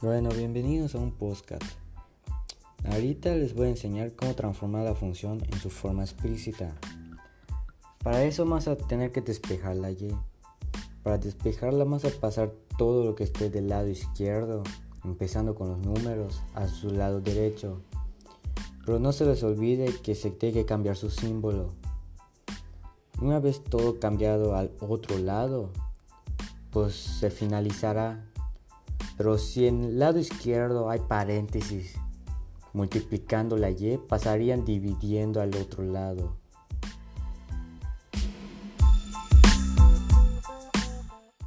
Bueno, bienvenidos a un podcast. Ahorita les voy a enseñar cómo transformar la función en su forma explícita. Para eso vamos a tener que despejar la y. Para despejarla vamos a pasar todo lo que esté del lado izquierdo, empezando con los números, a su lado derecho. Pero no se les olvide que se tiene que cambiar su símbolo. Una vez todo cambiado al otro lado, pues se finalizará pero si en el lado izquierdo hay paréntesis, multiplicando la y, pasarían dividiendo al otro lado.